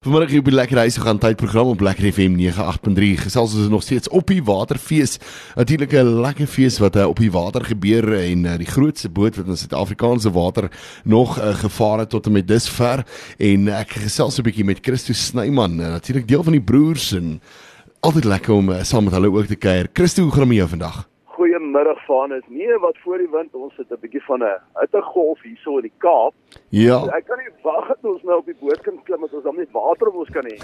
Vanmiddag hier by Lekker Huis gaan tydprogram op Lekker FM 98.3. Gesels ons nog steeds op die waterfees. Natuurlik 'n lekker fees wat uh, op die water gebeur en uh, die grootste boot wat in Suid-Afrikaanse water nog uh, gevaar het tot en met dusver en uh, ek gesels 'n bietjie met Christo Snyman, uh, natuurlik deel van die broers en altyd lekker om uh, saam met hulle ook te kuier. Christo, hoe gaan dit met jou vandag? Goeiemiddag Vanus. Nee, wat voor die wind, ons sit 'n bietjie van 'n hittegolf hierso in die Kaap. Ja. So ek kan nie wag dat ons nou op die boot kan klim dat ons dan net water op ons kan hê.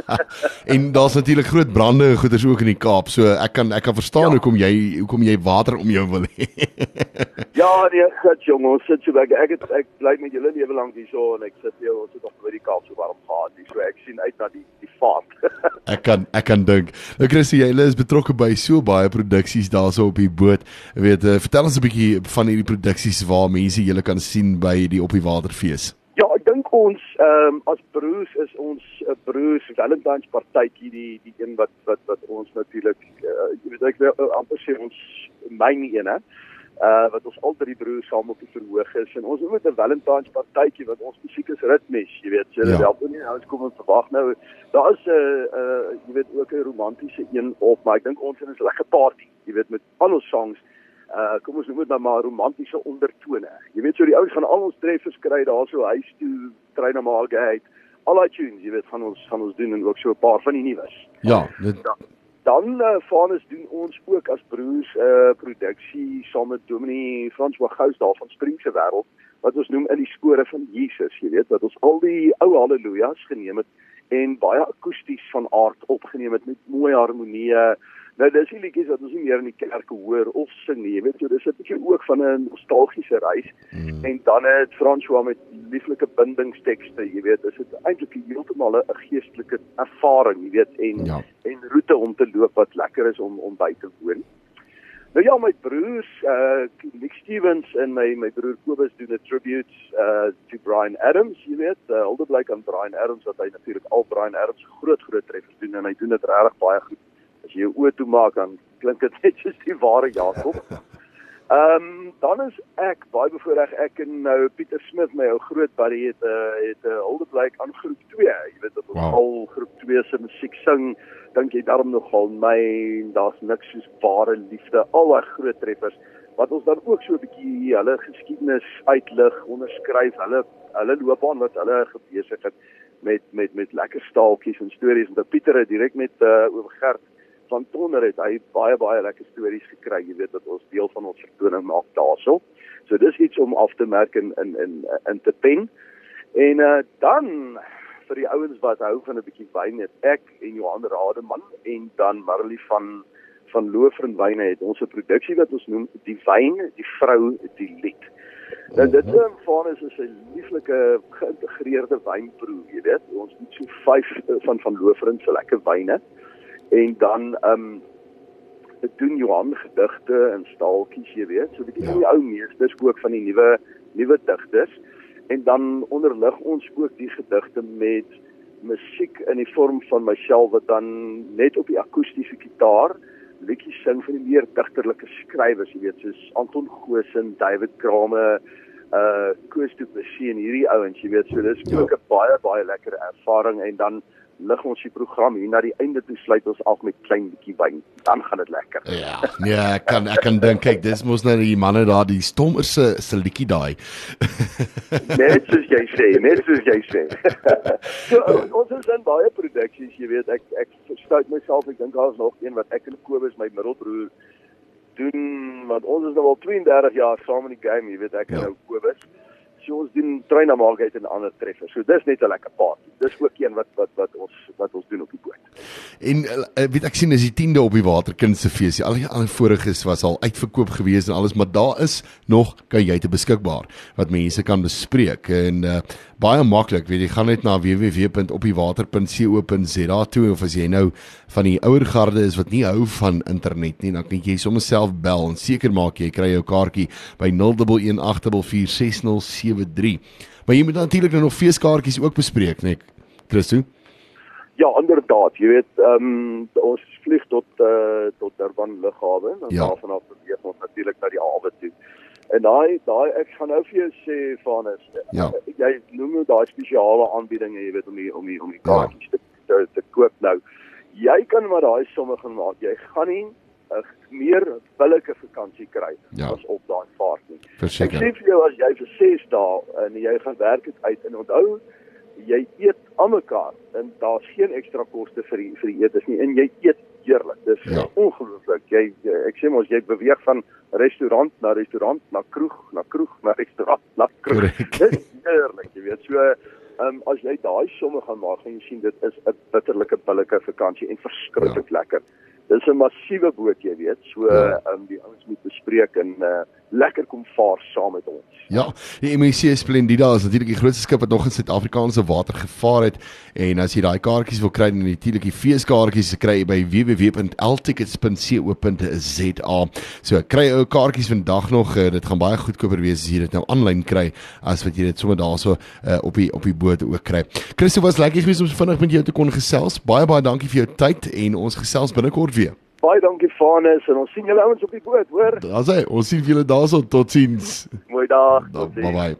en daar's natuurlik groot brande en goeters ook in die Kaap. So ek kan ek kan verstaan ja. hoekom jy hoekom jy water om jou wil hê. ja, nee, gut jong, ons sit so ek ek, het, ek bly met julle lewe lank hierso en ek sit hier ons het nog by die Kaap so warm gehad. So ek sien uit na die vaart. ek kan ek kan dink. Nou Chrissy, jy is betrokke by so baie produksies daarso op die boot. Jy weet, uh, vertel ons 'n bietjie van hierdie produksies waar mense julle kan sien by die op die waterfees. Ja, ek dink ons ehm um, as broers is ons 'n uh, broers Valentine's partytjie die die een wat wat wat ons natuurlik uh, jy weet ek wil amper sê ons myn een hè uh wat ons al drie broers saam op die verhoog is en ons het met 'n Valentine's partytjie wat ons musiek is ritmies, jy weet, so ja. wel nie nou kom ons verwag nou daar is 'n uh, uh jy weet ook 'n romantiese een op, maar ek dink ons het 'n lekker party, jy weet met al ons songs. Uh kom ons noem dit nou maar romantiese ondertone. Jy weet so die ouens gaan al ons treffers kry daar so huis toe, trein na Margate. Al die tunes, jy weet, gaan ons gaan ons doen en ook so 'n paar van die nuus. Ja, dit ja dan uh, Vanus doen ons ook as broers 'n uh, eh, produksie saam met Dominee François Gous daar van Springse wêreld wat ons noem in die spore van Jesus, jy weet, wat ons al die ou haleluja's geneem het en baie akoesties van aard opgeneem het met mooi harmonieë Nou dis die liedjies wat ons nie meer in die kerke hoor of sing nie. Jy weet, so dis 'n bietjie ook van 'n nostalgiese reis. Mm. En dan het François met lieflike bindingstekste, jy weet, is dit eintlik heeltemal 'n geestelike ervaring, jy weet, en ja. en roete om te loop wat lekker is om om by te woon. Nou ja, my broers, uh Nick Stevens en my my broer Kobus doen 'n tribute uh to Brian Adams, jy weet, uh, hulde blyk aan Brian Adams wat hy natuurlik al Brian Adams groot groot treffers doen en hy doen dit regtig baie goed as jy jou oë toemaak dan klink dit net soos die ware Jakob. Ehm um, dan is ek baie bevoorreg ek en nou Pieter Smith my ou groot buddy het 'n uh, het 'n uh, huldeblyk aan groep 2. Jy weet dat ons wow. al groep 2 se musiek sing, dink jy daarom nogal my daar's niks soos ware liefde. Al daai groot treffers wat ons dan ook so 'n bietjie hulle geskiedenis uitlig, onderskryf, hulle hulle loopbaan wat hulle besig het met met met lekker staaltjies en stories en dat Pieter het direk met uh, oor Gert van Tonner het hy baie baie lekker stories gekry, jy weet dat ons deel van ons vertoning maak daarso. So dis iets om af te merk in in in in te pen. En uh dan vir die ouens wat hou van 'n bietjie wyn het ek en Johan Rademan en dan Marley van van Loofren Wyne het ons 'n produksie wat ons noem die wyn, die vrou, die lied. Nou dit is 'n van is 'n lieflike geïntegreerde wynproe, jy weet. Ons het so 5 eh, van van Loofren se lekker wyne en dan ehm um, doen Johan gedigte en staaltjies jy weet so 'n bietjie ja. van die ou meesters ook van die nuwe nuwe digters en dan onderlig ons ook die gedigte met musiek in die vorm van myself wat dan net op die akoestiese gitaar liedjies sing van die meer digterlike skrywers jy weet soos Anton Goosen, David Krame uh Koos Du Plessis en hierdie ouens jy weet so dis ja. ook 'n baie baie lekker ervaring en dan lig ons die program hier na die einde toe sluit ons af met klein bietjie wyn. Dan gaan dit lekker. Ja. Nee, ek kan ek kan dink kyk, dis mos nou die manne daar, die stommer se se liedjie daai. net soos jy sê, net soos jy sê. so ons is in baie produksies, jy weet, ek ek verstout myself, ek dink daar's nog een wat ek en Kobus my middelbroer doen want ons is nou al 32 jaar saam in die game, jy weet ek en ja. nou Kobus. So ons doen trein na Margate en ander treffers. So dis net 'n lekker party. Dis ook een wat wat wat ons wat ons doen op die. En uh, weet ek sien is die 10de op die Waterkindse fees. Al die ander voriges was al uitverkoop gewees en alles, maar daar is nog kan jy te beskikbaar wat mense kan bespreek en uh, baie maklik. Weet jy, gaan net na www.opdiewater.co.za toe of as jy nou van die ouer garde is wat nie hou van internet nie, dan kan jy sommer self bel en seker maak jy kry jou kaartjie by 0118446073. Maar jy moet natuurlik nou nog feeskaartjies ook bespreek, net Christo. Ja, inderdaad, jy weet, ehm um, ons vlieg tot uh, tot Durban lughawe en ja. daarvan af beweeg ons natuurlik na die hawe toe. En daai daai ek gaan nou vir jou sê van is Ja. jy noem nou daai spesiale aanbiedinge, jy weet om die om die om die Ja. kaartjies te, te te koop nou. Jy kan maar daai somme gaan maak. Jy gaan nie 'n meer billike vakansie kry Ja. as op daai vaart nie. Ek Verseker. sê vir jou as jy vir 6 dae en jy gaan werk dit uit en onthou jy eet almekaar en daar's geen ekstra koste vir die vir die etes nie en jy eet heerlik. Dis Ja. ja. ongelooflik. Jy, jy ek sê mos jy beweeg van restaurant na restaurant na kroeg na kroeg na restaurant na kroeg. Korrek. Dis heerlik, jy weet. So ehm um, as jy daai somme gaan maak, gaan jy sien dit is 'n bitterlike billike vakansie en verskriklik ja. lekker. Dis 'n massiewe boot, jy weet. So Ja. ehm um, bespreek en uh, lekker kom vaar saam met ons. Ja, die MSC Splendida is natuurlik die grootste skip wat nog in Suid-Afrikaanse water gevaar het en as jy daai kaartjies wil kry, dan natuurlik die feeskaartjies kry jy by www.ltickets.co.za. So kry ou kaartjies vandag nog, uh, dit gaan baie goedkoper wees as jy dit nou aanlyn kry as wat jy dit sommer daarso uh, op die op die boot ook kry. Christo was lekker geweest om so vinnig met jou te kon gesels. Baie baie dankie vir jou tyd en ons gesels binnekort weer. Baie dankie Vanus en ons sien julle ouens op die boot, hoor. Daar's hy. Ons sien julle daarso. Totsiens. Mooi dag. Bye Totsiens. bye.